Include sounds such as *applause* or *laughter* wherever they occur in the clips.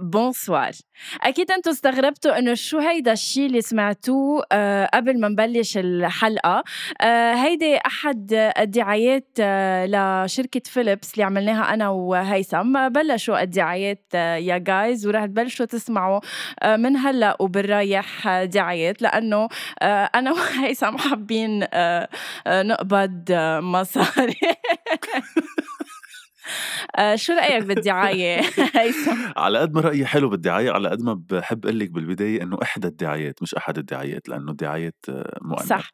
بونسوار أكيد أنتم استغربتوا إنه شو هيدا الشيء اللي سمعتوه آه قبل ما نبلش الحلقة. آه هيدي أحد الدعايات آه لشركة فيليبس اللي عملناها أنا وهيثم. بلشوا الدعايات آه يا جايز ورح تبلشوا تسمعوا آه من هلأ وبالرايح دعايات. لأنه آه أنا *laughs* وهيثم حابين آه آه نقبض آه مصاري. *laughs* *laughs* آه، شو رأيك بالدعاية؟ *laughs* هيثم؟ على قد ما رأيي حلو بالدعاية على قد ما بحب أقول لك بالبداية إنه إحدى الدعايات مش أحد الدعايات لأنه الدعايات آه، مؤنث. صح.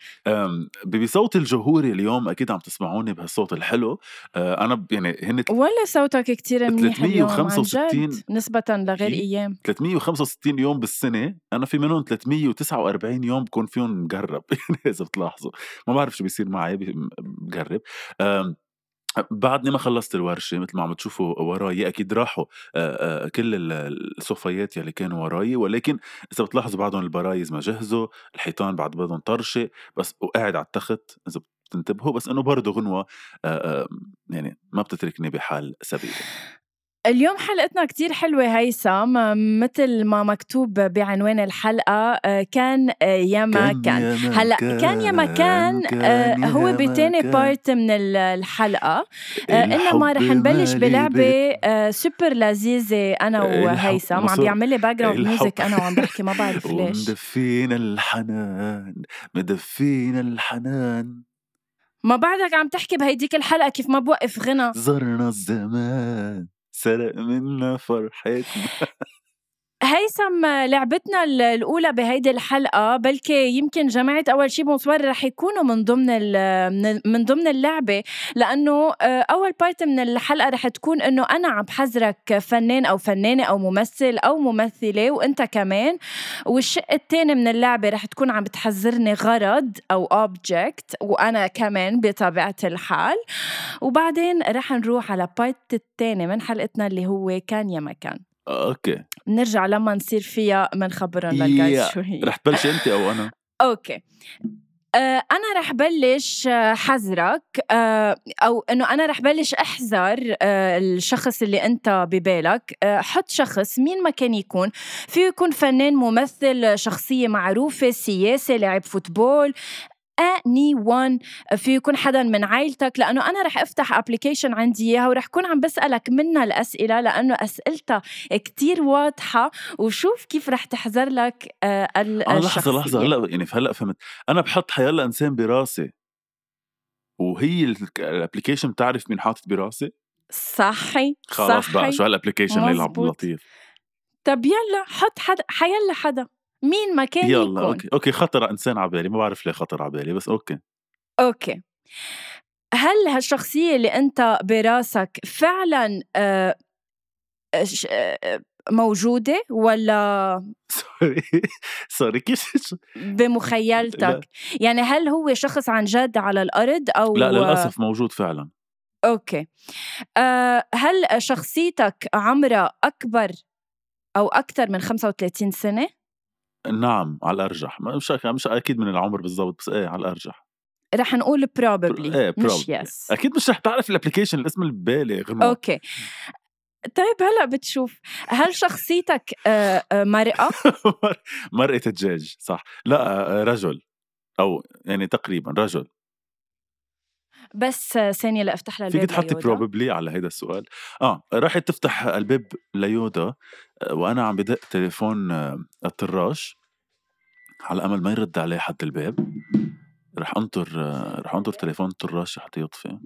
بصوتي الجهوري اليوم أكيد عم تسمعوني بهالصوت الحلو. آه، أنا يعني هن ولا صوتك كتير منيح 365 اليوم عن جد نسبة لغير أيام. 365 يوم بالسنة أنا في منهم 349 يوم بكون فيهم مقرب يعني *laughs* إذا بتلاحظوا. ما بعرف شو بيصير معي مقرب بعدني ما خلصت الورشة مثل ما عم تشوفوا وراي أكيد راحوا كل الصفيات يلي كانوا وراي ولكن إذا بتلاحظوا بعدهم البرايز ما جهزوا الحيطان بعد بدهم طرشة بس وقاعد على التخت إذا بتنتبهوا بس إنه برضه غنوة يعني ما بتتركني بحال سبيل اليوم حلقتنا كتير حلوة هيثم مثل ما مكتوب بعنوان الحلقة آه، كان آه، يا ما كان هلأ كان يا ما كان آه، هو بتاني part من الحلقة. انما رح نبلش بلعبة سوبر لذيذة أنا وهيثم. عم بيعمل لي background music أنا وعم بحكي ما بعرف *laughs* ليش. مدفينا الحنان مدفينا الحنان. ما بعدك عم تحكي بهيديك الحلقة كيف ما بوقف غنى. زرنا الزمان. سرق منا فرحتنا. *laughs* هيثم لعبتنا الأولى بهيدي الحلقة بلكي يمكن جماعة أول شي bonsoir رح يكونوا من ضمن من ضمن اللعبة لأنه آه، أول part من الحلقة رح تكون إنه أنا عم بحذرك فنان أو فنانة أو ممثل أو ممثلة وأنت كمان والشق الثاني من اللعبة رح تكون عم بتحذرني غرض أو object وأنا كمان بطبيعة الحال. وبعدين رح نروح على part الثاني من حلقتنا اللي هو كان يا مكان okay. نرجع لما نصير فيها بنخبرهم لل guys شو هي رح تبلشي أنت أو أنا؟ *laughs* okay. آه، أنا رح بلش آه، حذرك آه، أو إنه أنا رح بلش أحذر الشخص اللي أنت ببالك. حط شخص مين ما كان يكون. فيه يكون فنان ممثل شخصية معروفة سياسي لاعب football. anyone في يكون حدا من عائلتك لأنه أنا رح أفتح application عندي إياها ورح كون عم بسألك منها الأسئلة لأنه أسئلتها كتير واضحة وشوف كيف رح تحذر لك آه لحظة لحظة هلا يعني هلا فهمت. أنا بحط حيلا إنسان براسي. وهي ال application بتعرف مين حاطط براسي؟ صحي خلاص صحي. بقى شو هال application اللي لطيف طب يلا حط حدا حيلا حدا. مين ما كان يلا يكون. okay okay خطر إنسان على بالي ما بعرف ليه خطر على بالي بس okay. okay. هل هالشخصية اللي أنت براسك فعلا آه آه موجودة ولا؟ *laughs* sorry sorry كيف بمخيلتك. يعني هل هو شخص عن جد على الأرض أو لا للأسف موجود فعلا. okay. هل شخصيتك عمرها أكبر أو أكثر من 35 سنة؟ نعم على الأرجح. مش مش أكيد من العمر بالضبط بس إيه على الأرجح. رح نقول probably. إيه مش yes أكيد مش رح تعرف ال application الاسم اللي ببالي غنوة okay. طيب هلأ بتشوف هل شخصيتك مرأة؟ مرأة *laughs* الدجاج صح. لا رجل أو يعني تقريبا رجل. بس ثانية لأفتح لها الباب فيك تحطي probably على هيدا السؤال. آه راحت تفتح الباب ليودا وأنا عم بدق تليفون الطراش. على امل ما يرد علي حد الباب. رح أنطر رح أنطر تليفون الطراش حتى يطفي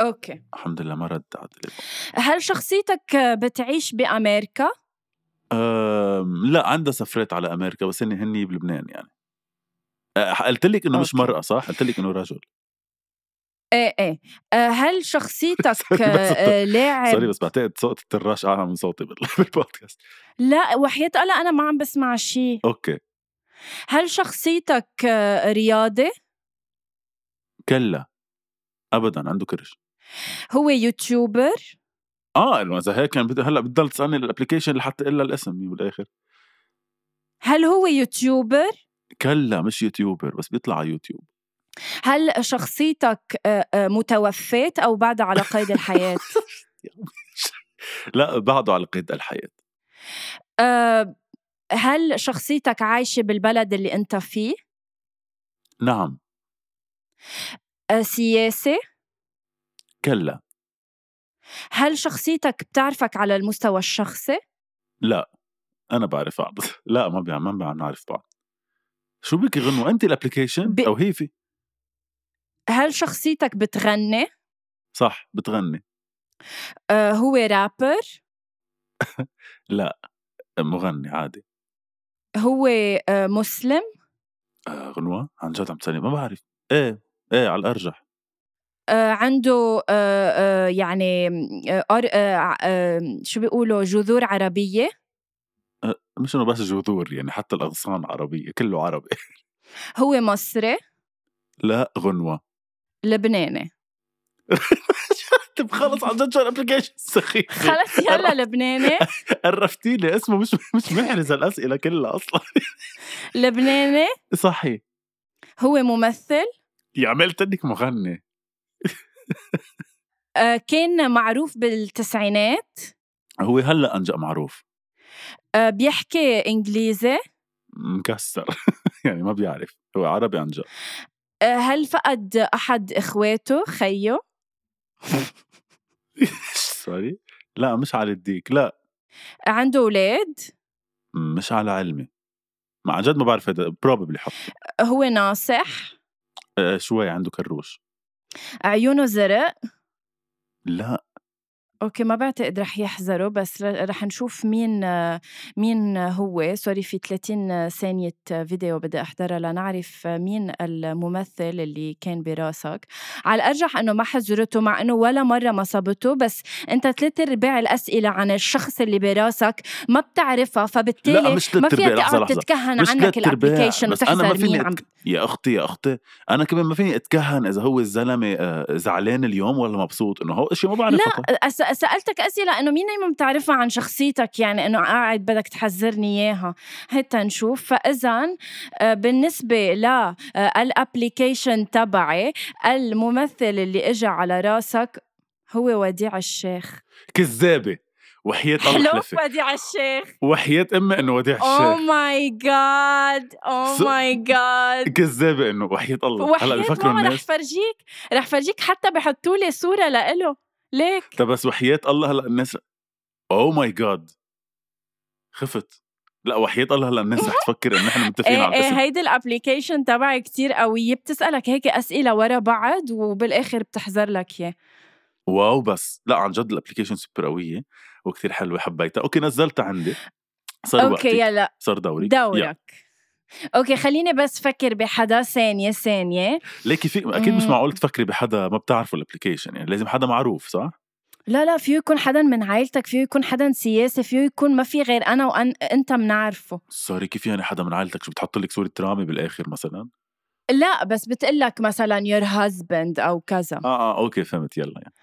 okay. الحمد لله ما رد على التليفون. هل شخصيتك بتعيش بأمريكا؟ أه لا عندها سفرات على أمريكا بس هن هني بلبنان يعني. قلت لك إنه مش مرأة صح؟ قلت لك إنه رجل. إيه إيه آه، هل *laughs* شخصيتك آه، لاعب sorry بس بعتقد صوت الطراش أعلى من صوتي *laughs* بالبودكاست. لا وحياة الله أنا ما عم بسمع شيء okay. هل شخصيتك آه، رياضي؟ كلا. ابدا عنده كرش. هو YouTuber؟ آه إذا هيك كان بد- هلأ بتضل تسألني ال application لحتى إلا الاسم بالاخر هل هو YouTuber؟ كلا مش YouTuber بس بيطلع على يوتيوب. هل شخصيتك آه، آه، متوفيت أو بعدها على قيد الحياة؟ *laughs* *laughs* لا بعده على قيد الحياة. آه، هل شخصيتك عايشة بالبلد اللي أنت فيه؟ نعم. سياسي كلا. هل شخصيتك بتعرفك على المستوى الشخصي؟ لا أنا بعرف بعض. *laughs* لا ما بيع ما بيع نعرف بعض. شو بك غنوة انت الابلكيشن ب- أو هي في؟ هل شخصيتك بتغني؟ صح بتغني. آه، هو رابر *laughs* لا مغني عادي. هو آه، مسلم؟ آه غنوة؟ عن جد عم تسألني ما بعرف. إيه إيه على الأرجح. آه، عنده آه، آه، يعني آه، آه، آه، شو بيقولوا جذور عربية؟ مش انه بس جذور يعني حتى الأغصان عربية كله عربي. *laughs* هو مصري؟ لا غنوة. لبناني. *laughs* طب خلص عن جد شو الابلكيشن *laughs* سخيف خلص يلا لبناني. قرفتي لي اسمه مش مش محرز الأسئلة كلها أصلا. لبناني؟ صحي هو ممثل؟ يا عملت إنك مغني. آه، كان معروف بالتسعينات؟ هو هلأ أنجأ معروف. بيحكي إنجليزي؟ مكسر. *laughs* يعني ما بيعرف. هو عربي عن جد. آه، هل فقد أحد إخواته؟ خيه sorry *laughs* لا مش على الديك. لا. عنده أولاد؟ مش على علمي. ما عن جد ما بعرف هذا. probably حط. هو ناصح؟ آه شوي عنده كروش. عيونه زرق؟ لا. okay ما بعتقد رح يحذروا بس رح نشوف مين مين هو. sorry في 30 ثانية فيديو بدي أحضرها لنعرف مين الممثل اللي كان براسك. على الأرجح إنه ما حذرته مع إنه ولا مرة ما صبته بس أنت ثلاث ارباع الأسئلة عن الشخص اللي براسك ما بتعرفها فبالتالي لا مش ما فيك تقعد تتكهن عنك الابلكيشن بس أنا ما فيني أتك... يا أختي يا أختي أنا كمان ما فيني أتكهن إذا هو الزلمة آه، زعلان اليوم ولا مبسوط إنه هو شيء ما بعرفه. لا سألتك أسئلة إنه مين ما بتعرفها عن شخصيتك؟ يعني إنه قاعد بدك تحذرني إياها. حتى نشوف فإذا آه، بالنسبة لل application تبعي الممثل اللي إجا على راسك هو وديع الشيخ. كذابة. وحياة الله حلو؟ وديع الشيخ. وحياة أمي إنه وديع oh الشيخ. my God oh my God كذابة إنه وحياة الله. هلا بفكروا ماما رح الناس. فرجيك رح فرجيك حتى بحطوا لي صورة لإله. ليك؟ طب بس وحياة الله هلا الناس oh my God خفت. لا وحياة الله هلا الناس رح تفكر انه نحن متفقين إيه على إيه الاسم هيدي ال application تبعي كتير قوية بتسألك هيك أسئلة ورا بعض وبالآخر بتحذر لك إياه wow بس. لا عن جد ال application super قوية وكتير حلوة حبيتها. okay نزلتها عندي. صار وقتي يلا. صار دوري. يلا. okay خليني بس فكر بحدا ثانية ثانية ليكي في أكيد مش. معقول تفكري بحدا ما بتعرفوا ال application يعني لازم حدا معروف صح؟ لا لا فيه يكون حدا من عائلتك فيه يكون حدا سياسي فيه يكون ما في غير أنا وأنت منعرفه sorry كيف يعني حدا من عائلتك شو بتحط لك صورة رامي بالآخر مثلا؟ لا بس بتقلك مثلا your husband أو كذا آه آه okay فهمت يلا يعني.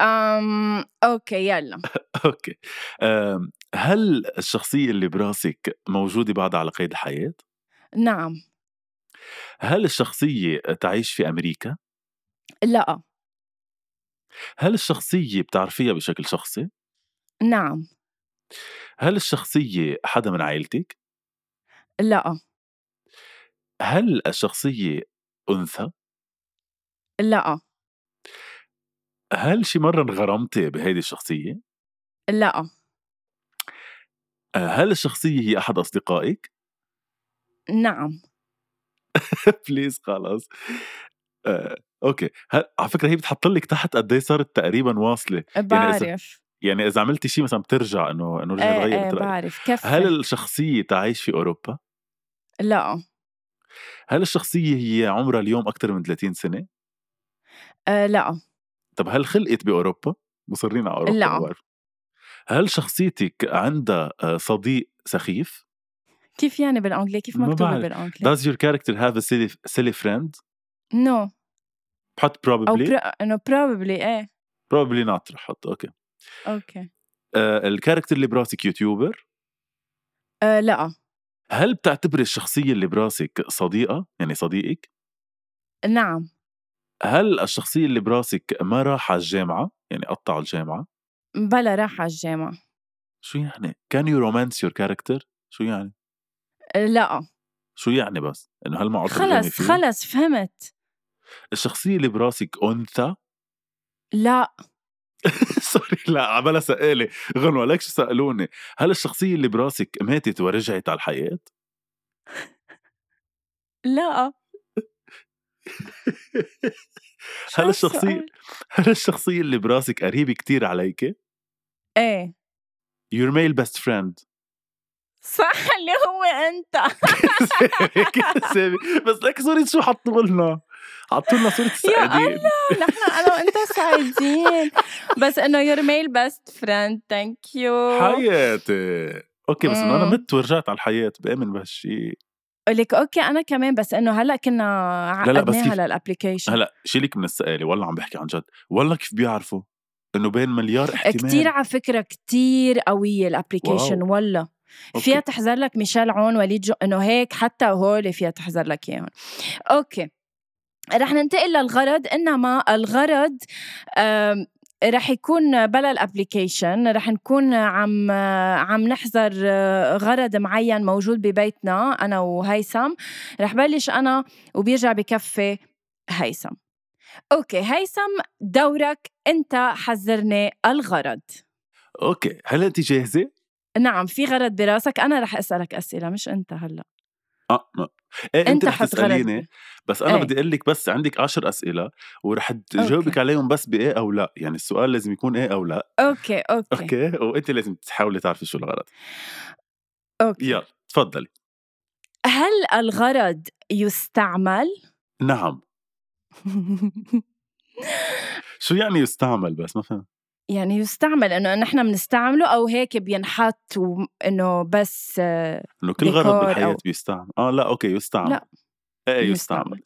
أم okay يلا *laughs* okay أم، هل الشخصية اللي براسك موجودة بعدها على قيد الحياة؟ نعم هل الشخصية تعيش في أمريكا؟ لا هل الشخصية بتعرفيها بشكل شخصي؟ نعم هل الشخصية حدا من عائلتك؟ لا هل الشخصية أنثى؟ لا هل شي مرة انغرمتي بهيدي الشخصية؟ لا هل الشخصية هي أحد أصدقائك؟ نعم. *laughs* please خلاص. آه، okay. هل على فكرة هي بتحط لك تحت قد إيه صارت تقريبا واصلة؟ إذا- بعرف. يعني إذا عملتي شيء مثلا بترجع إنه إنه رجع تغير إيه بترجع. بعرف. كيف هل الشخصية تعيش في أوروبا؟ لا. هل الشخصية هي عمرها اليوم أكثر من 30 سنة؟ آه لا. طب هل خلقت بأوروبا؟ مصرين على أوروبا لا. بعرف. هل شخصيتك عندها آه، صديق سخيف؟ كيف يعني بالانجلي؟ كيف مكتوبة. بالانجلي؟ Does your character have a silly, silly friend? no بحط أو probably برا... انه probably إيه. probably not رح أحط okay. Okay. آه ال character اللي براسك YouTuber؟ أه لا. هل بتعتبري الشخصية اللي براسك صديقة؟ يعني صديقك؟ نعم. هل الشخصية اللي براسك ما راح على الجامعة؟ يعني قطع الجامعة؟ بلا راح على الجامعة. شو يعني؟ can you romance your character شو يعني؟ لا. شو يعني بس؟ إنه هل ترجمي خلص خلص فهمت. الشخصية اللي براسك أنثى؟ لا. *laughs* sorry لا عمالها سألة غنوة ليك شو سألوني؟ هل الشخصية اللي براسك ماتت ورجعت على الحياة؟ لا. *laughs* هل الشخصية؟ هل الشخصية اللي براسك قريبة كتير عليك؟ إيه. Your male best friend. صح اللي هو أنت. بس لك صورة شو حطوا لنا؟ حطوا لنا صورة السعيدين نحن أنا وأنت سعيدين. بس إنه your male best friend thank you حياتي. okay بس إنه أنا. مت ورجعت على الحياة بآمن بهالشيء لك okay أنا كمان بس إنه هلأ كنا لا، لا، بس عقدناها لل application هلأ شيلك من السؤالة والله عم بحكي عن جد. والله كيف بيعرفوا؟ إنه بين مليار احتمال. كتير على فكرة كتير قوية ال application. والله. Okay. فيها تحذر لك ميشيل عون وليد جو إنه هيك حتى هول فيها تحذر لك إياهم. okay. رح ننتقل للغرض. إنما الغرض رح يكون بلا ال application رح نكون عم عم نحضر آه، غرض معين موجود ببيتنا أنا وهيثم. رح بلش أنا وبيرجع بكفي هيثم. okay هيثم دورك. أنت حذرني الغرض. okay هل أنت جاهزة؟ نعم في غرض براسك أنا رح أسألك أسئلة مش أنت هلأ. آه ما. إيه أنت, أنت رح تسأليني بس أنا إيه. بدي أقول لك بس عندك عشر أسئلة ورح تجاوبك. عليهم بس بإيه أو لأ. يعني السؤال لازم يكون إيه أو لأ. okay okay. Okay؟ وأنت لازم تحاولي تعرفي شو الغرض. okay. يلا تفضلي. هل الغرض يستعمل؟ نعم. *laughs* شو يعني يستعمل بس؟ ما فهمت. يعني يستعمل إنه نحن بنستعمله أو هيك بينحط وإنه بس إنه كل غرض بالحياة أو- بيستعمل آه لا okay يستعمل لا. إيه يستعمل. يستعمل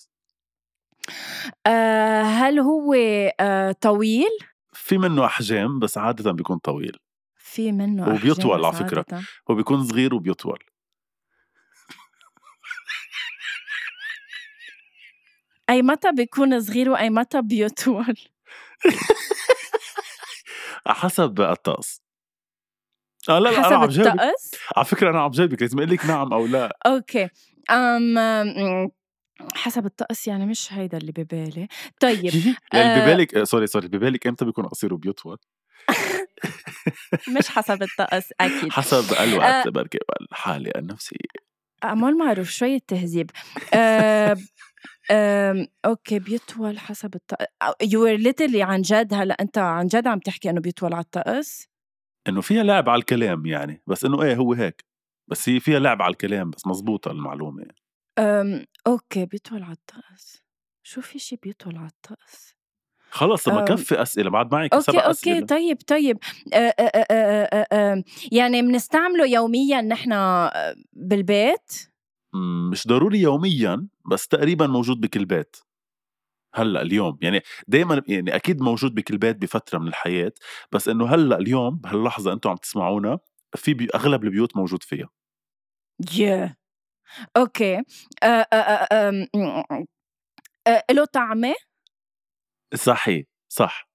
آه، هل هو آه، طويل في منه أحجام بس عاده بيكون طويل في منه وبيطول أحجام على. عادةً. هو بيكون صغير وبيطول أي متى بيكون صغير وأي متى بيطول *laughs* حسب الطقس. آه لا لا أنا حسب جاوبك الطقس؟ على فكرة أنا عم جاوبك لازم أقول لك نعم أو لا. أوكي. أم حسب الطقس يعني مش هيدا اللي ببالي. طيب اللي *laughs* آه. ببالك آه، sorry sorry ببالك إمتى بيكون قصير وبيطول؟ *laughs* مش حسب الطقس أكيد. *laughs* حسب الوقت آه. بركي الحاله النفسية. أمال معروف شوية تهذيب. أه *laughs* أم، okay بيطول حسب الطقس you literally عن جد هلأ أنت عن جد عم تحكي إنه بيطول على الطقس؟ إنه فيها لعب على الكلام يعني بس إنه إيه هو هيك. بس هي فيها لعب على الكلام بس مزبوطة المعلومة. يعني. أم، okay بيطول على الطقس. شو في شي بيطول على الطقس؟ خلص أم. كفي أسئلة بعد معك أوكي سبع أسئلة أوكي طيب طيب أه أه أه أه أه أه يعني بنستعمله يوميا نحن آه، بالبيت مش ضروري يوميا بس تقريبا موجود بكل بيت هلا اليوم يعني دائما يعني أكيد موجود بكل بيت بفتره من الحياة بس انه هلا اليوم بهاللحظه أنتم عم تسمعونا في بي اغلب البيوت موجود فيها yeah. أوكي أه أه أه أه له طعمه صحيح صح.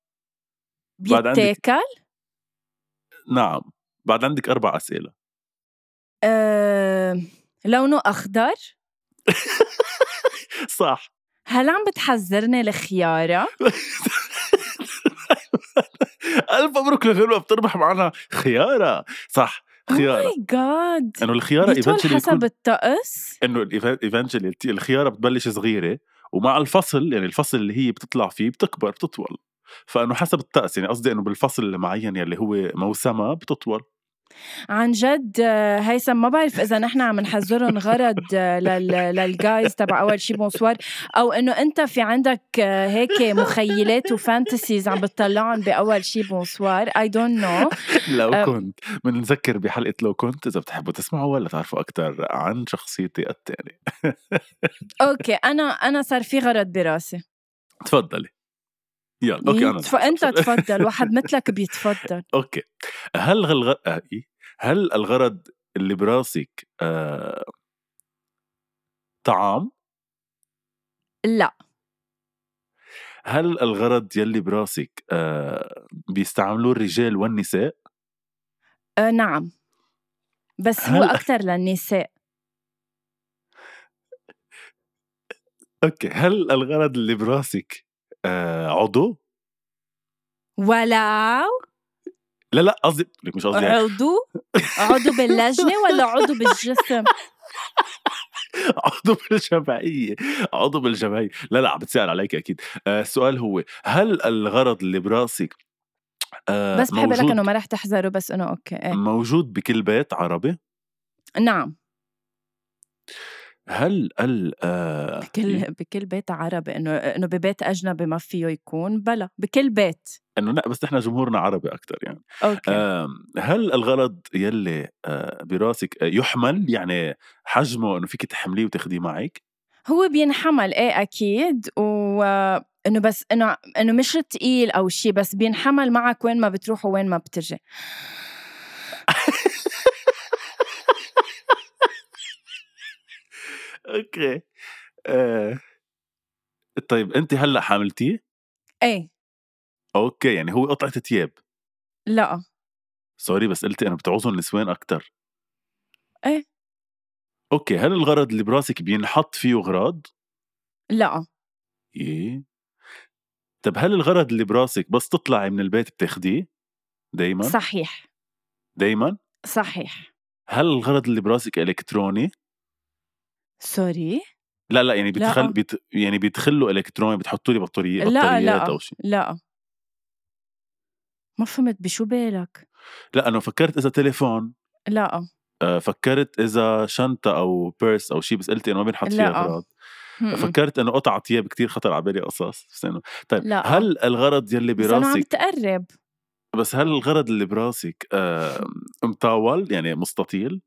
بعد عندك- بيتاكل نعم بعد عندك أربع أسئلة. أه لونه أخضر؟ *laughs* صح. هل عم بتحذرني الخيارة؟ *laughs* ألف مبروك لغنوه بتربح معنا خيارة. صح خيارة. ماي جاد إنه الخيارة بيطول eventually حسب الطقس. إنه eventually الخيارة بتبلش صغيرة. ومع الفصل يعني الفصل اللي هي بتطلع فيه بتكبر بتطول. فأنه حسب الطقس يعني قصدي إنه بالفصل المعين يلي هو موسمها بتطول. عن جد آه، هيثم ما بعرف إذا نحن عم نحذرهم غرض آه، لل- لل guise تبع أول شي bonsoir أو إنه أنت في عندك آه، هيك مخيلات و fantasies عم بتطلعهم بأول شي bonsoir I don't know لو. كنت بنذكر بحلقة لو كنت إذا بتحبوا تسمعوا ولا تعرفوا أكثر عن شخصيتي الثانية *laughs* okay أنا أنا صار في غرض براسي. تفضلي. يلا okay أنا تف... أنت تفضل *laughs* واحد مثلك بيتفضل. okay. هل الغ... آه، إيه؟ هل الغرض اللي براسك آه... طعام؟ لا. هل الغرض يلي براسك آه... بيستعملوه الرجال والنساء؟ آه نعم. بس هو هل- أكثر للنساء. أوكي. هل الغرض اللي براسك آه... عضو؟ ولو لا لا قصدي لك مش قصدي هيك. عضو؟ عضو باللجنة ولا عضو بالجسم؟ عضو بالجمعية. عضو بالجمعية. لا لا عم بتسأل عليك أكيد. آه السؤال هو هل الغرض اللي براسك آه بس بحب لك إنه ما رح تحذره بس إنه okay إيه. موجود بكل بيت عربي؟ نعم. هل ال آه بكل بكل بيت عربي إنه إنه ببيت أجنبي ما فيه يكون بلا بكل بيت. إنه لا بس إحنا جمهورنا عربي أكثر يعني. okay. آه هل الغرض يلي آه براسك آه، يحمل يعني حجمه إنه فيك تحمليه وتاخديه معك هو بينحمل إيه أكيد. و إنه بس إنه إنه مش تقيل أو شيء بس بينحمل معك وين ما بتروح وين ما بترجع. okay آه طيب انت هلأ حاملتيه إيه okay يعني هو قطعة ثياب لأ sorry بس قلتي أنا بتعوزهم النسوان أكثر إيه. okay هل الغرض اللي براسك بينحط فيه أغراض؟ لأ إيه طب هل الغرض اللي براسك بس تطلعي من البيت بتاخديه؟ دايما؟ صحيح دايما؟ صحيح هل الغرض اللي براسك إلكتروني؟ sorry لا لا يعني لا. بيدخل بيت يعني بيدخل له إلكتروني بتحطوا لي بطارية لا لا أو شيء لا ما فهمت بشو بالك لا أنا فكرت إذا تليفون لا آه، فكرت إذا شنطة أو purse أو شيء بس قلتي إنه ما بينحط فيها. اغراض م-م. فكرت إنه قطعة ثياب كتير خطر على بالي قصص بس إنه طيب لا. هل الغرض يلي بس أنا عم براسك تقرب بس هل الغرض اللي براسك آه مطاول يعني مستطيل؟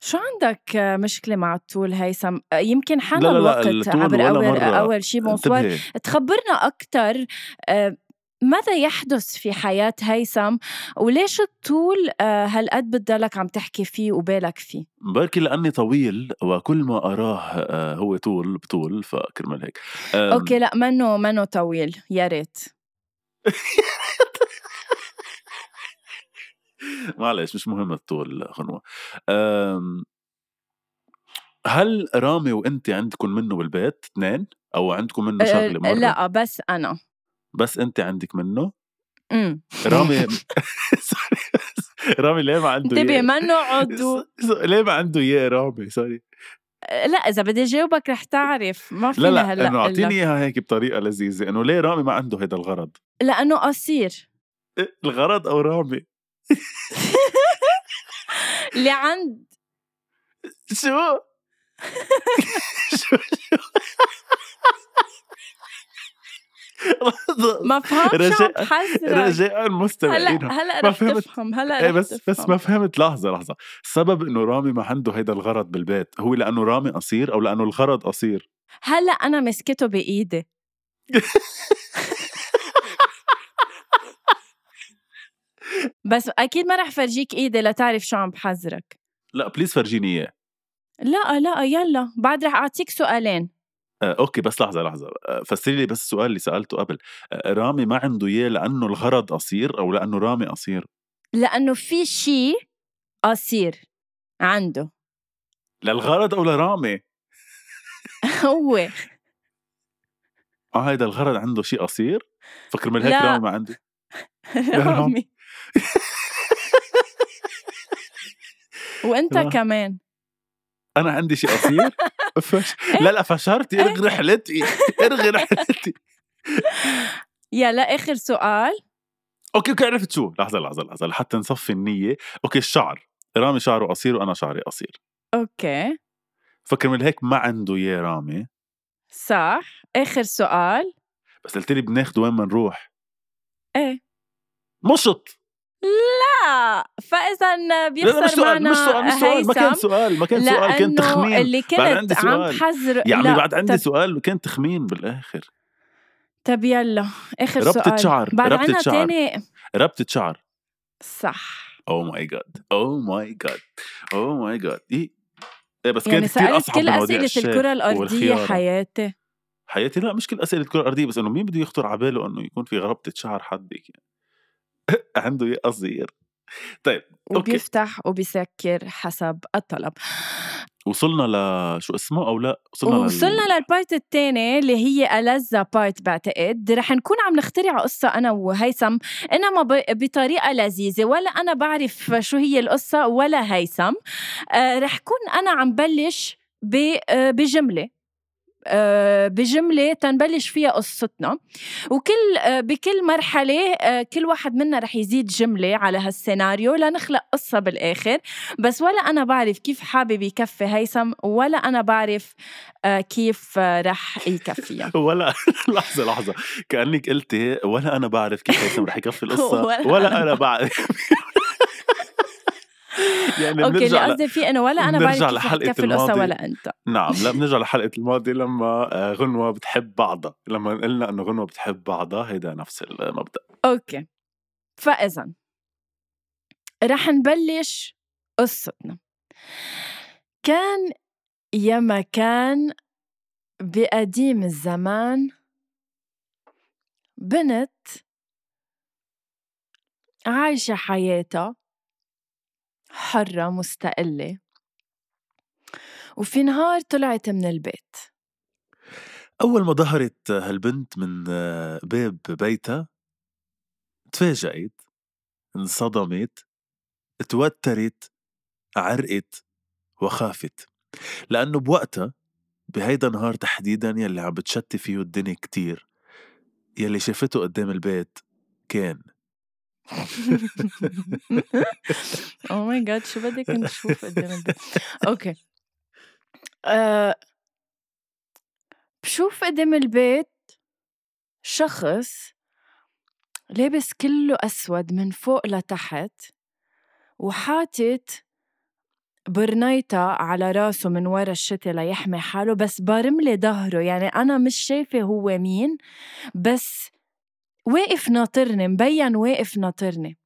شو عندك مشكلة مع الطول هيثم؟ آه، يمكن حان لا لا لا، الوقت عبر أول. أول شي bonsoir تخبرنا أكتر آه، ماذا يحدث في حياة هيثم وليش الطول آه، هالقد بتضلك عم تحكي فيه وبالك فيه؟ بركي لأني طويل وكل ما أراه آه هو طول بطول فكرمال هيك أوكي لا منه منه طويل يا ريت *laughs* *laughs* معلش مش مهم الطول غنوة هل رامي وانت عندكم منه بالبيت اثنين؟ أو عندكم منه آه، شغلة مرة؟ لا بس أنا. بس انت عندك منه؟ امم. رامي *laughs* *laughs* رامي ليه ما عنده انتبه؟ منه؟ عضو ليه ما عنده اياه رامي؟ سوري. آه، لا إذا بدي جاوبك رح تعرف. ما لا فينا لا هلأ إنه أعطيني. إياها هيك بطريقة لذيذة إنه ليه رامي ما عنده هيدا الغرض؟ لأنه قصير. إيه، الغرض أو رامي؟ *laughs* اللي عند شو *laughs* شو شو. ما فهمت رجاء- رجاء هلا المستمعين هلا ما رح فهمت. تفهم هلا إيه بس بس تفهم. ما فهمت لحظة لحظة السبب إنه رامي ما عنده هيدا الغرض بالبيت هو لأنه رامي قصير أو لأنه الغرض قصير هلا أنا مسكته بإيدي *laughs* بس أكيد ما رح فرجيك إيدي لتعرف شو عم بحذرك. لا please فرجيني إياه. لا لا يلا. بعد رح أعطيك سؤالين. آه، okay بس لحظة لحظة. آه، فسري لي بس السؤال اللي سألته قبل. آه، رامي ما عنده إياه لأنه الغرض قصير أو لأنه رامي قصير؟ لأنه في شيء قصير عنده. للغرض أو لرامي؟ *laughs* هو. آه هيدا الغرض عنده شيء قصير؟ فكر من هيك لا. رامي ما عنده. *laughs* رامي. وأنت لا. كمان. أنا عندي شيء قصير *laughs* فش... لا لا فشرتي إرغي رحلتي. إرغي رحلتي. *laughs* يلا آخر سؤال. okay okay عرفت شو؟ لحظة لحظة لحظة لحتى نصفي النية. okay الشعر. رامي شعره قصير وأنا شعري قصير. okay. فكر من هيك ما عنده إياه رامي. صح. آخر سؤال. بس قلت لي بناخده وين ما نروح. إيه. مشط. لا فاذا لا لا بيخسر مش سؤال معنا مش سؤال مش سؤال ما كان سؤال ما كان سؤال كان تخمين. اللي بعد عندي كنت عم سؤال. بحذر يا عمي لا، بعد عندي طب- سؤال وكان تخمين بالآخر. طب يلا آخر ربطة سؤال. شعر بعد ربطة عنا شعر. تاني. ربطة شعر. صح. oh my God oh my God oh my God إيه؟ بس يعني كانت كثير سألت أصعب كل الكرة الأرضية والخيارة. حياتي. حياتي؟ لا مش كل أسئلة الكره الارضيه بس إنه مين بده يخطر على باله إنه يكون في ربطه شعر حد يعني. *laughs* عنده قصير. طيب okay. وبيفتح وبيسكر حسب الطلب. وصلنا ل شو اسمه أو لا؟ وصلنا لل- وصلنا لل part الثاني اللي هي ألذ part بعتقد. رح نكون عم نخترع قصة أنا وهيثم. إنما ب- بطريقة لذيذة. ولا أنا بعرف شو هي القصة ولا هيثم. آه رح كون أنا عم بلش ب- آه، بجملة تنبلش فيها قصتنا. وكل آه، بكل مرحلة آه، كل واحد منا رح يزيد جملة على هالسيناريو لنخلق قصة بالآخر. بس ولا أنا بعرف كيف حابب يكفي هيثم ولا أنا بعرف كيف رح يكفيها *laughs* ولا *laughs* لحظة لحظة. كأنك قلتي ولا أنا بعرف كيف هيثم رح يكفي القصة *laughs* ولا ولا, أنا بعرف. *laughs* يعني okay اللي. قصدي فيه إنه ولا أنا بعرف كيف لحلقة القصة الماضي. ولا أنت نعم لا *laughs* بنرجع لحلقة الماضي لما آه، غنوة بتحب بعضها لما قلنا إنه غنوة بتحب بعضها هيدا نفس المبدأ okay فإذا رح نبلش قصتنا كان يا ما كان بقديم الزمان بنت عايشة حياتها حرة مستقلة. وفي نهار طلعت من البيت. أول ما ظهرت هالبنت من آه، باب بيتها تفاجأت انصدمت توترت عرقت وخافت. لأنه بوقتها بهيدا النهار تحديدا يلي عم بتشتي فيه الدنيا كتير يلي شافته قدام البيت كان oh my God شو بدك نشوف قدام البيت؟ okay. أه بشوف قدام البيت شخص لابس كله أسود من فوق لتحت وحاطط برنيطة على راسه من ورا الشتي ليحمي حاله بس بارملي ظهره. يعني أنا مش شايفة هو مين بس واقف ناطرني مبين واقف ناطرني.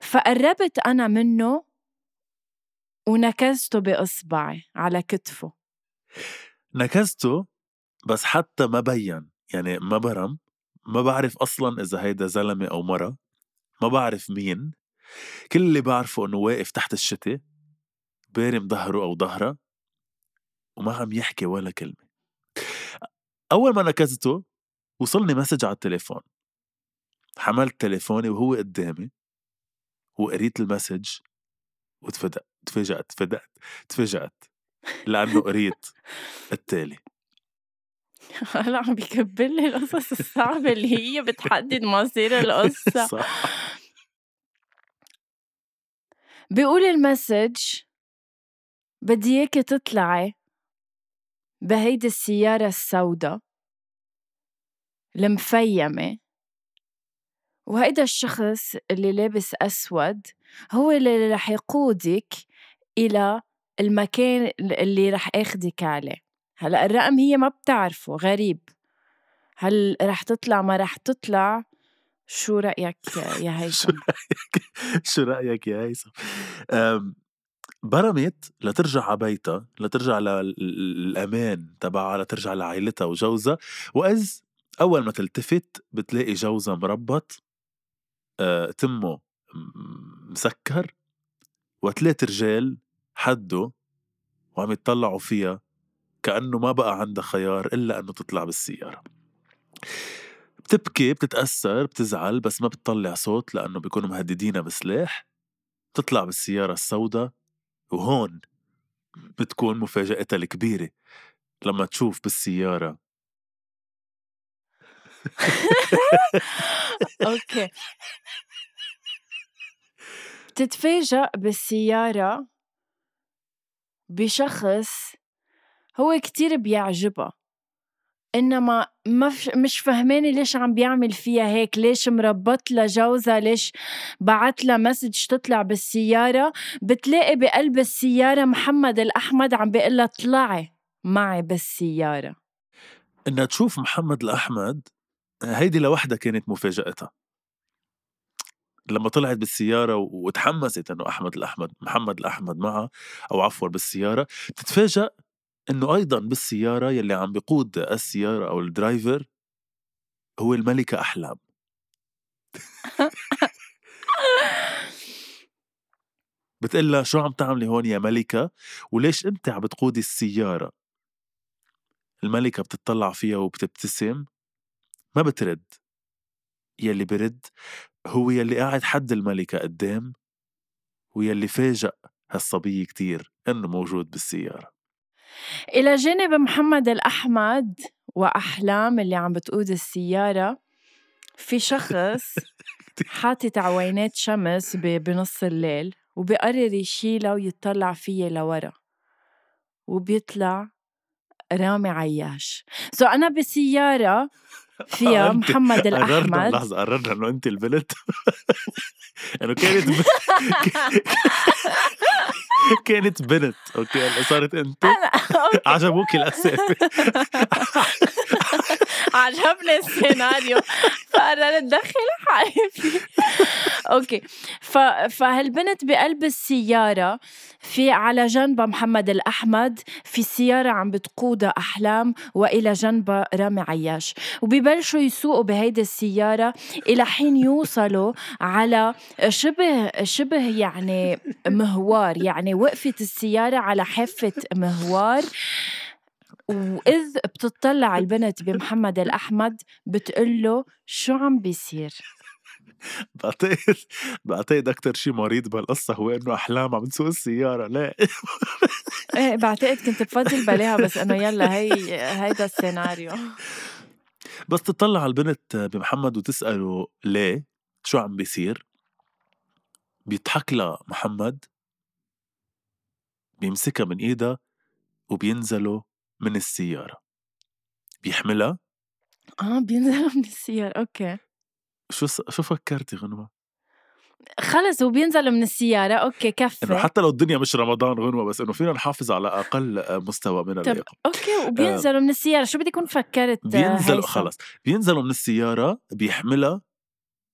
فقربت أنا منه ونكزته بإصبعي على كتفه. نكزته بس حتى ما بين يعني ما برم ما بعرف أصلا إذا هيدا زلمة أو مرة ما بعرف مين. كل اللي بعرفه إنه واقف تحت الشتي بارم ظهره أو ظهرها وما عم يحكي ولا كلمة. أول ما نكزته وصلني message على التليفون. حملت تليفوني وهو قدامي وقريت ال message وتفدأت تفاجأت تفاجأت تفاجأت لأنه قريت التالي. *laughs* هلا عم بيكبر لي القصص الصعبة اللي هي بتحدد مصير القصة. *laughs* صح. بيقول المسج بدي إياكي تطلعي بهيدي السيارة السوداء المفيمة وهيدا الشخص اللي لابس أسود هو اللي رح يقودك إلى المكان اللي رح آخدك عليه. هلأ الرقم هي ما بتعرفه غريب. هل رح تطلع ما رح تطلع؟ شو رأيك يا *laughs* هيثم؟ *laughs* شو رأيك يا هيثم؟ برمت لترجع على بيتها لترجع للأمان تبعها لترجع لعائلتها وجوزها. وإذ أول ما تلتفت بتلاقي جوزها مربط تمه م- مسكر وثلاث رجال حده وعم يتطلعوا فيها كأنه ما بقى عندها خيار إلا أنه تطلع بالسيارة. بتبكي بتتأثر بتزعل بس ما بتطلع صوت لأنه بيكونوا مهددينها بسلاح. بتطلع بالسيارة السوداء وهون بتكون مفاجأتها الكبيرة. لما تشوف بالسيارة أوكي بتتفاجأ بالسيارة بشخص هو كتير بيعجبها إنما ما. مش فهمانة ليش عم بيعمل فيها هيك ليش مربط لها جوزها ليش بعت لها مسج تطلع بالسيارة بتلاقي بقلب السيارة محمد الأحمد عم بيقول لها طلعي معي بالسيارة إنها تشوف محمد الأحمد هيدي لوحدها كانت مفاجأتها. لما طلعت بالسيارة وتحمست إنه أحمد الأحمد محمد الأحمد معها أو عفوا بالسيارة تتفاجأ إنه أيضا بالسيارة يلي عم بيقود السيارة أو الدرايفر هو الملكة أحلام. *laughs* بتقلها شو عم تعملي هون يا ملكة؟ وليش أنت عم بتقودي السيارة؟ الملكة بتطلع فيها وبتبتسم. ما بترد. يلي برد هو يلي قاعد حد الملكة قدام ويلي فاجأ هالصبية كتير إنه موجود بالسيارة. إلى جانب محمد الأحمد وأحلام اللي عم بتقود السيارة في شخص *laughs* حاطط عوينات شمس بنص الليل وبيقرر يشيلها ويطلع فيها لورا وبيطلع رامي عياش. سو أنا بسيارة فيها محمد الأحمد. قررنا لحظة قررنا إنه أنت البنت. *laughs* إنه كانت ب... *laughs* *laughs* كانت بنت okay؟ هلا صارت انت عجبوك الأسامي. *laughs* عجبني السيناريو. فقررت دخل حالي فيه okay. ف... فهالبنت بقلب السيارة في على جنبها محمد الأحمد في السياره عم بتقودها أحلام وإلى جنبها رامي عياش. وبيبلشوا يسوقوا بهيدي السيارة إلى حين يوصلوا على شبه شبه يعني مهوار يعني وقفت السيارة على حافة مهوار وإذ بتطلع البنت بمحمد الأحمد بتقول له شو عم بيصير؟ بعتقد بعتقد أكتر شي مريض بهالقصة هو إنه أحلام عم تسوق السيارة. لا. *laughs* إيه بعتقد كنت بفضل بلاها بس إنه يلا هي هيدا السيناريو. بس تطلع البنت بمحمد وتسأله ليه؟ شو عم بيصير؟ بيضحك لها محمد بيمسكها من ايدها وبينزلوا من السيارة. بيحملها؟ آه بينزلوا من السيارة أوكي. شو س... شو فكرتي غنوة؟ خلص وبينزلوا من السيارة okay كفي. انه حتى لو الدنيا مش رمضان غنوة بس إنه فينا نحافظ على أقل مستوى من اللياقة أوكي وبينزلوا آه من السيارة. شو بدي يكون فكرت بينزلوا خلص. بينزلوا من السيارة بيحملها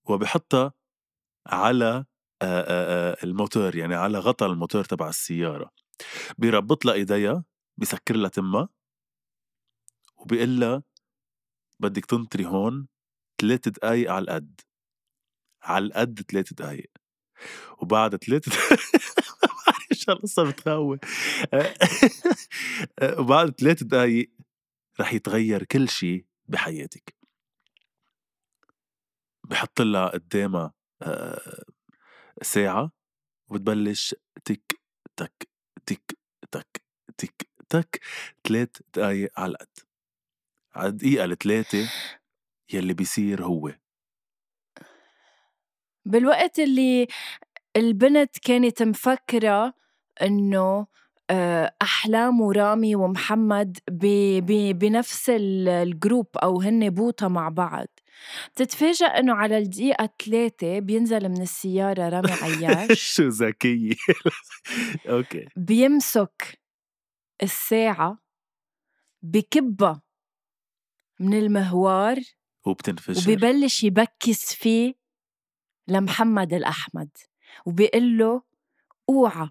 وبحطها على الموتور يعني على غطا الموتور تبع السيارة. بيربط لها ايديها بسكر لها تمها وبيقول لها بدك تنطري هون ثلاث دقايق على القد. على القد ثلاث دقايق. وبعد ثلاث *laughs* معلش القصة بتخوف *laughs* وبعد ثلاث دقايق رح يتغير كل شيء بحياتك. بحط لها قدامها آه، ساعة وبتبلش تك تك. تك تك تك تك ثلاث دقايق على القد على الدقيقة الثلاثة يلي بيصير هو. بالوقت اللي البنت كانت مفكرة إنه آه، أحلام ورامي ومحمد بنفس ال group أو هن بوطة مع بعض. بتتفاجأ إنه على الدقيقة ثلاثة بينزل من السيارة رامي عياش. *laughs* شو ذكية. *laughs* okay. بيمسك الساعة بيكبها من المهوار وبتنفجر. وبيبلش يبكس فيه لمحمد الأحمد وبيقول له أوعى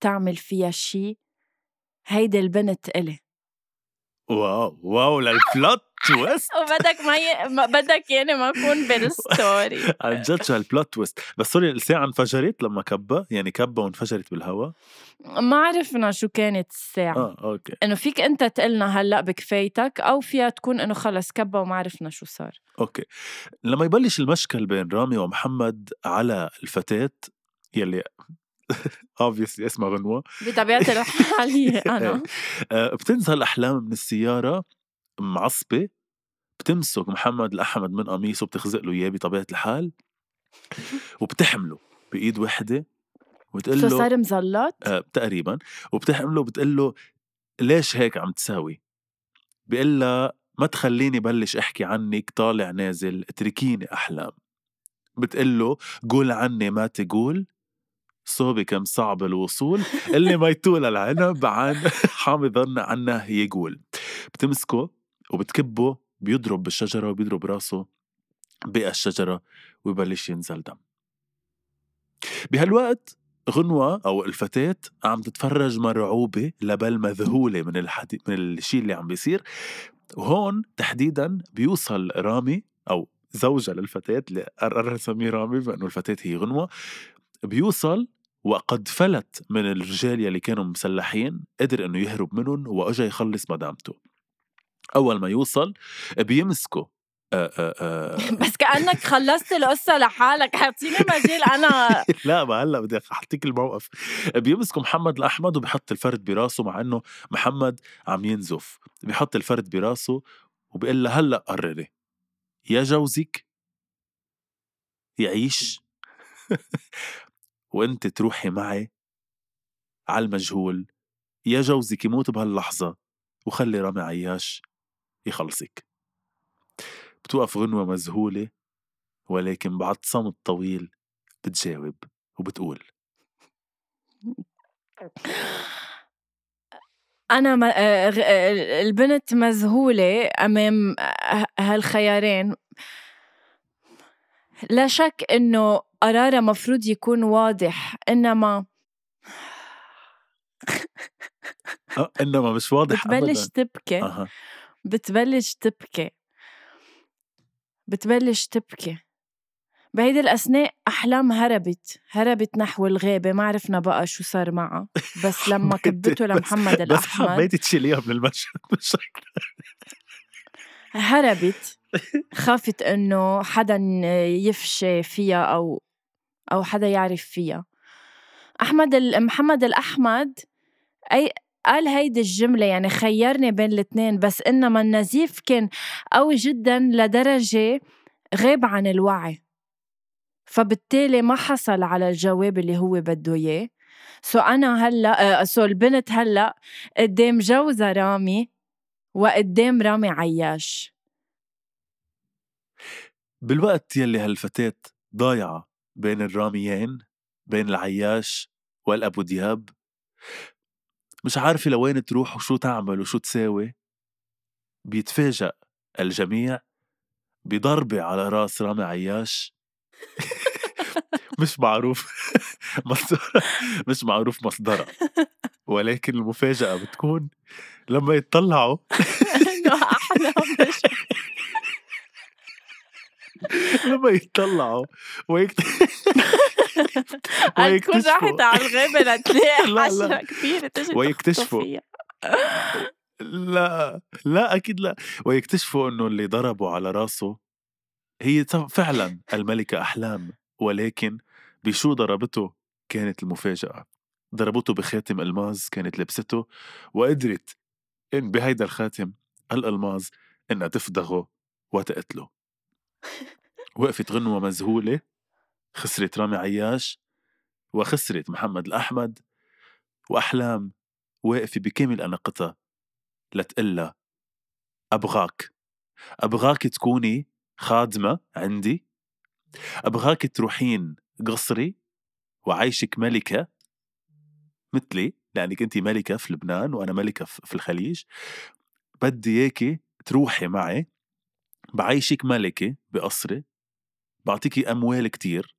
تعمل فيها شي. هيدي البنت إلي. wow wow لل plot twist وبدك *laughs* ما, ي... بدك يعني ما اكون بال story. *laughs* عن جد شو هال plot twist بس sorry الساعة انفجرت لما كبا يعني كبا وانفجرت بالهواء ما عرفنا شو كانت الساعة. آه okay. إنه فيك أنت تقلنا هلأ بكفايتك أو فيها تكون إنه خلص كبا وما عرفنا شو صار. okay. لما يبلش المشكل بين رامي ومحمد على الفتاة يلي *laughs* obviously اسمها غنوة. بطبيعة الحال هي أنا. آه، بتنزل احلام من السيارة معصبة بتمسك محمد الأحمد من قميصه بتخزق له إياه بطبيعة الحال وبتحمله بإيد وحدة وبتقول له صار مزلط؟ آه تقريبا وبتحمله بتقول له ليش هيك عم تساوي؟ بيقول لها ما تخليني بلش أحكي عنك طالع نازل اتركيني أحلام بتقول له قول عني ما تقول صوبي كم صعب الوصول اللي ما يطول العنب عن *laughs* حامي ظن عنه يقول بتمسكه وبتكبه بيضرب بالشجرة وبيضرب راسه بقى الشجرة ويبلش ينزل دم. بهالوقت غنوة أو الفتاة عم تتفرج مرعوبة لبل مذهولة من الحدي... من الشيء اللي عم بيصير. وهون تحديدا بيوصل رامي أو زوجة للفتاة اللي قرر نسميه رامي بأنه الفتاة هي غنوة. بيوصل وقد فلت من الرجال يلي كانوا مسلحين قدر إنه يهرب منهم وإجا يخلص مدامته. أول ما يوصل *laughs* آآ بس كأنك خلصت القصة لحالك. اعطيني مجال أنا *laughs* لا ما هلأ بدي أحطيك الموقف. بيمسكوا محمد الاحمد وبحط الفرد براسه مع إنه محمد عم ينزف. بيحط الفرد براسه وبيقول له هلأ قرري. يا جوزك يعيش *laughs* وأنت تروحي معي على المجهول. يا جوزك يموت بهاللحظة. وخلي رامي عياش. يخلصك. بتوقف غنوة مذهولة ولكن بعد صمت طويل بتجاوب وبتقول. أنا م... آه، آه، البنت مذهولة أمام هالخيارين. لا شك إنه قرارها مفروض يكون واضح إنما أه إنما مش واضح بتبلش تبكي. أها. بتبلش تبكي. بتبلش تبكي. بهيدي الأثناء أحلام هربت هربت نحو الغابة ما عرفنا بقى شو صار معها. بس *laughs* لما كبته بس- لمحمد *laughs* بس الأحمد حبيتي تشيليها من المشهد. *laughs* هربت خافت إنه حدا يفشي فيها أو أو حدا يعرف فيها. أحمد ال- محمد الأحمد أي قال هيدي الجملة يعني خيرني بين الاثنين بس إنما النزيف كان قوي جدا لدرجة غاب عن الوعي. فبالتالي ما حصل على الجواب اللي هو بده إياه. so أنا هلأ آه، so البنت هلأ قدام جوزها رامي وقدام رامي عياش. بالوقت يلي هالفتاة ضايعة بين الراميين بين العياش والأبو دياب مش عارفة لوين تروح وشو تعمل وشو تساوي. بيتفاجأ الجميع بضربة على رأس رامي عياش. مش معروف. *laughs* مصدرها مش معروف مصدرها. ولكن المفاجأة بتكون لما يتطلعوا *laughs* أحلام مش *laughs* لما يتطلعوا ويكت... *laughs* قال تكون ويكتشفوا. راحت على الغابة لتلاقي *laughs* لا، لا. حشرة كبيرة تجي ويكتشفوا. لا لا أكيد لا. ويكتشفوا إنه اللي ضربوا على راسه هي فعلا الملكة أحلام ولكن بشو ضربته؟ كانت المفاجأة. ضربته بخاتم الماس كانت لبسته وقدرت إن بهيدا الخاتم الالماس إنها تفدغه وتقتله. وقفت غنوة مذهولة خسرت رامي عياش وخسرت محمد الأحمد وأحلام واقفة بكامل أناقتها لتقلها. أبغاك. أبغاك تكوني خادمة عندي. أبغاك تروحين قصري وعيشك ملكة مثلي لأنك أنت ملكة في لبنان وأنا ملكة في الخليج. بدي إياكي تروحي معي بعيشك ملكة بقصري بعطيكي أموال كتير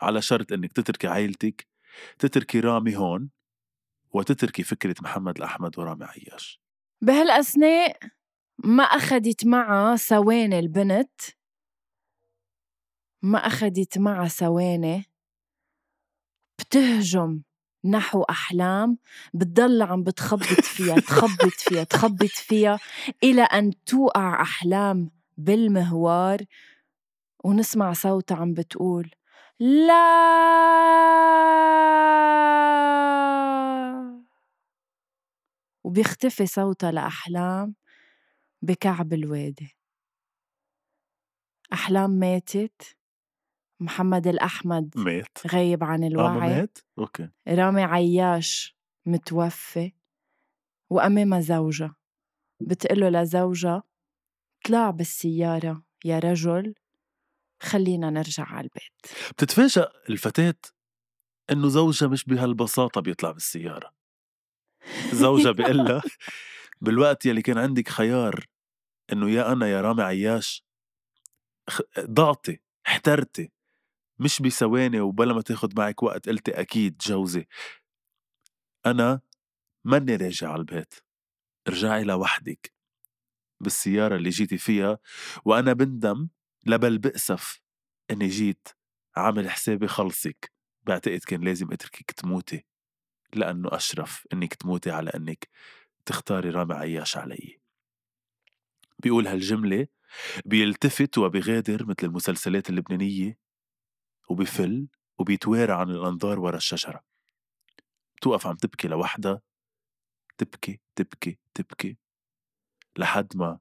على شرط إنك تتركي عائلتك تتركي رامي هون وتتركي فكرة محمد الأحمد ورامي عياش. بهالأثناء ما أخدت معها ثواني البنت ما أخدت معها ثواني بتهجم نحو أحلام بتضل عم بتخبط فيها تخبط فيها تخبط فيها إلى أن توقع أحلام بالمهوار ونسمع صوتها عم بتقول لا. وبيختفي صوتها لأحلام بكعب الوادي. أحلام ماتت. محمد الأحمد مات. غايب عن آه الوعي. مات؟ أوكي. رامي عياش متوفي. وأمامها زوجها بتقله لزوجها طلع بالسيارة يا رجل خلينا نرجع على البيت. بتتفاجأ الفتاة إنه زوجها مش بهالبساطة بيطلع بالسيارة. زوجها *laughs* بيقول بالوقت يلي كان عندك خيار إنه يا أنا يا رامي عياش ضعتي احترتي مش بثواني وبلا ما تاخد معك وقت قلتي أكيد جوزي. أنا ماني راجع على البيت ارجعي لوحدك. بالسيارة اللي جيتي فيها وأنا بندم لبل بأسف إني جيت عامل حسابي خلصك. بعتقد كان لازم أتركك تموتي لأنه أشرف إنك تموتي على إنك تختاري رامي عياش علي. بيقول هالجملة بيلتفت وبيغادر مثل المسلسلات اللبنانية وبفل وبيتوارى عن الأنظار ورا الشجرة. بتوقف عم تبكي لوحدها تبكي تبكي تبكي. لحد ما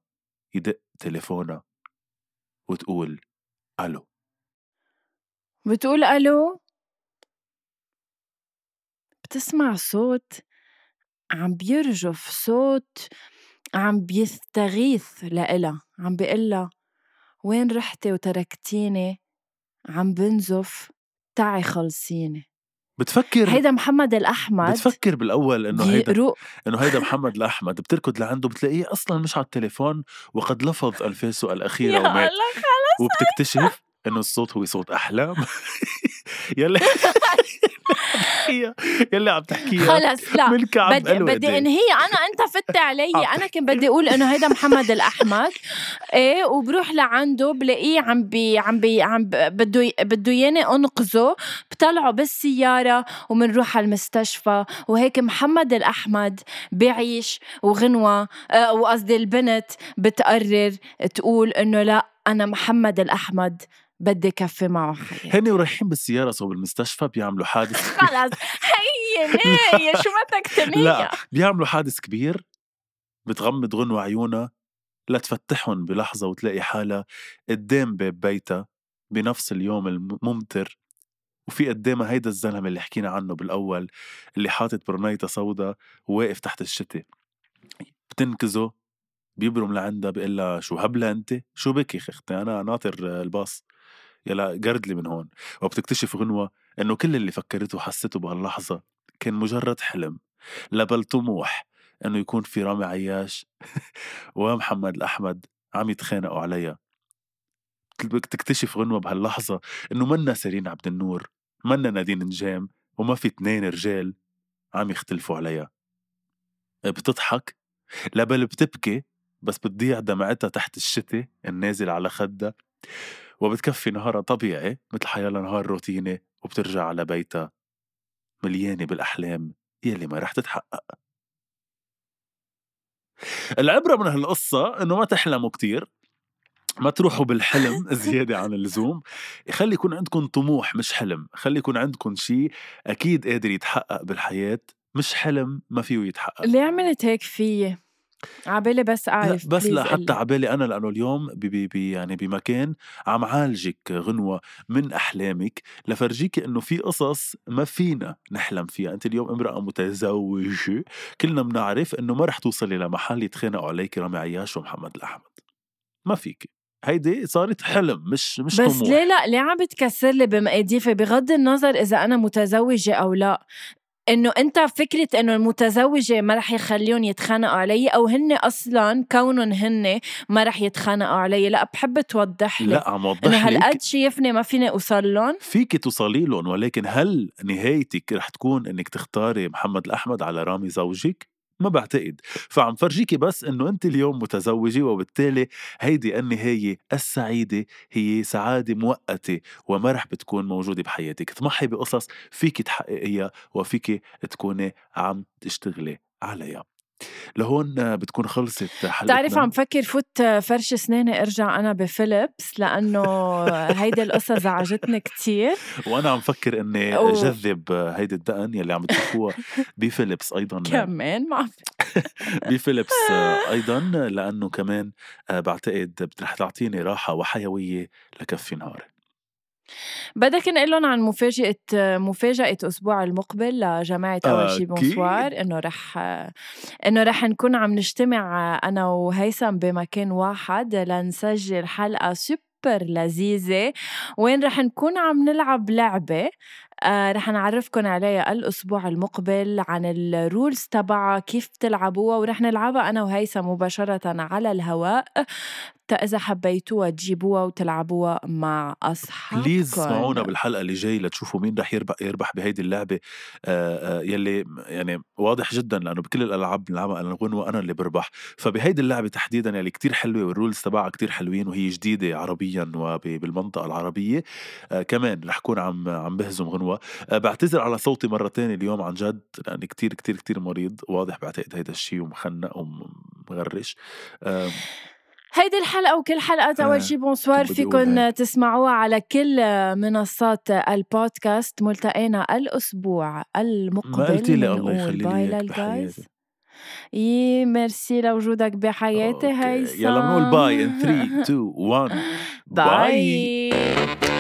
يدق تليفونها وتقول ألو. بتقول ألو؟ بتسمع صوت؟ عم بيرجف صوت؟ عم بيستغيث لإلها عم بيقلها وين رحتي وتركتيني؟ عم بنزف تعي خلصيني. بتفكر هيدا محمد الأحمد. بتفكر بالأول إنه هيدا إنه هيدا محمد الأحمد بتركض لعنده بتلاقيه أصلا مش على التليفون وقد لفظ انفاسه الأخيرة *laughs* ومات. وبتكتشف إنه الصوت هو صوت أحلام. *laughs* يلي *laughs* يلي عم تحكيها. خلص لا. بدي بدي. انهي أنا أنت فت علي. أنا كنت بدي أقول إنه هيدا محمد الأحمد. إيه وبروح لعنده بلاقيه عم بي عم بي عم بده بده ياني أنقذه. بطلعه بالسيارة ومنروح على المستشفى. وهيك محمد الأحمد بيعيش وغنوة. آه، وقصدي البنت بتقرر تقول إنه لا أنا محمد الأحمد. بدي كفي معه حياتي هن ورايحين بالسيارة صوب المستشفى بيعملوا حادث *laughs* خلص. هي نية شو ما تكتنية لا بيعملوا حادث كبير بتغمض غنوة عيونها لتفتحهم بلحظة وتلاقي حالها قدام باب بيتها بنفس اليوم الممطر وفي قدامها هيدا الزلمة اللي حكينا عنه بالأول اللي حاطط برنيطة سودا وواقف تحت الشتاء. بتنكزه بيبرم لعندها بيقول لها شو هبلة أنت؟ شو بك يا أختي؟ أنا ناطر الباص. يلا قردلي من هون. وبتكتشف غنوة إنه كل اللي فكرته وحسته بهاللحظة كان مجرد حلم لا بل طموح إنه يكون في رامي عياش. *laughs* ومحمد الأحمد عم يتخانقوا عليها تكتشف غنوة بهاللحظة إنه منا سيرين عبد النور منا نادين نجام وما في اتنين رجال عم يختلفوا عليها بتضحك؟ لا بل بتبكي بس بتضيع دمعتها تحت الشتاء النازل على خدها. وبتكفي نهارها طبيعي مثل حيالها نهار روتيني وبترجع على بيتها مليانة بالأحلام يلي ما رح تتحقق. العبرة من هالقصة إنه ما تحلموا كتير ما تروحوا بالحلم *laughs* زيادة عن اللزوم. خلي يكون عندكم طموح مش حلم خلي يكون عندكم شيء أكيد قادر يتحقق بالحياة مش حلم ما فيه يتحقق. ليه عملت هيك فيي؟ عبالي بس لا أعرف بس لحتى قلي. عبالي أنا لأنه اليوم بي بي بي يعني بمكان عم عالجك غنوة من أحلامك لفرجيكي إنه في قصص ما فينا نحلم فيها. أنت اليوم امرأة متزوجة كلنا بنعرف إنه ما رح توصلي لمحل يتخانقوا عليك رامي عياش ومحمد الأحمد. ما فيك هيدي صارت حلم مش مش بس طموح. ليه لا؟ ليه عم بتكسر لي بمقاديفي؟ بغض النظر إذا أنا متزوجة أو لا. إنه أنت فكرة إنه المتزوجة ما رح يخليهم يتخانقوا علي أو هن أصلا كونهم هن ما رح يتخانقوا علي. لا بحب توضح لي لا عم إنه وضح لك. هالقد شايفني ما فيني أوصل لهم. فيك توصلي لهم ولكن هل نهايتك رح تكون إنك تختاري محمد الأحمد على رامي زوجك؟ ما بعتقد. فعم فرجيكي بس إنه انت اليوم متزوجة وبالتالي هيدي النهاية السعيدة هي سعادة مؤقتة وما رح بتكون موجودة بحياتك. تضحي بقصص فيك تحققيها وفيك تكوني عم تشتغلي عليها. لهون بتكون خلصت حلقتنا. بتعرف عم فكر فوت فرش اسناني ارجع أنا بفيليبس لأنه هيدي القصة زعجتني كتير. *laughs* وأنا عم فكر إني شذب هيدي الدقن يلي عم تشوفوها *laughs* بفيليبس أيضا. كمان ما *laughs* بفيليبس أيضا لأنه كمان بعتقد رح تعطيني راحة وحيوية لكفي نهاري بدك نقول لهم عن مفاجأة مفاجأة الأسبوع المقبل لجماعة أول شي. bonsoir إنه رح إنه رح نكون عم نجتمع أنا وهيثم بمكان واحد لنسجل حلقة سوبر لذيذة. وين رح نكون عم نلعب لعبة؟ آه رح نعرفكم عليها الأسبوع المقبل عن ال rules تبعها كيف تلعبوها ورح نلعبها أنا وهيثم مباشرة على الهواء. إذا حبيتوها تجيبوها وتلعبوها مع أصحابكم. please اسمعونا بالحلقة اللي جاي لتشوفوا مين رح يربح يربح بهيدي اللعبة؟ آآ يلّي يعني واضح جدًا لإنه بكل الألعاب بنلعبها أنا الغنوة أنا اللي بربح، فبهيدي اللعبة تحديدًا يلّي كتير حلوة وال rules تبعها كتير حلوين وهي جديدة عربيًا وبالمنطقة العربية. آآ كمان رح كون عم عم بهزم غنوة، آآ باعتذر على صوتي مرّة تانية اليوم عن جد لإني كتير كتير كتير مريض. واضح بعتقد هيدا الشي ومخنّق ومغرّش. هيدي الحلقة وكل حلقات أول آه، شي bonsoir هيك. تسمعوها على كل منصات البودكاست ملتقانا الأسبوع ما المقبل قلتِ لي الله يخلّي لي. يي ميرسي لوجودك بحياتي هيثم يلّا بنقول bye in 3 2 1 باي. باي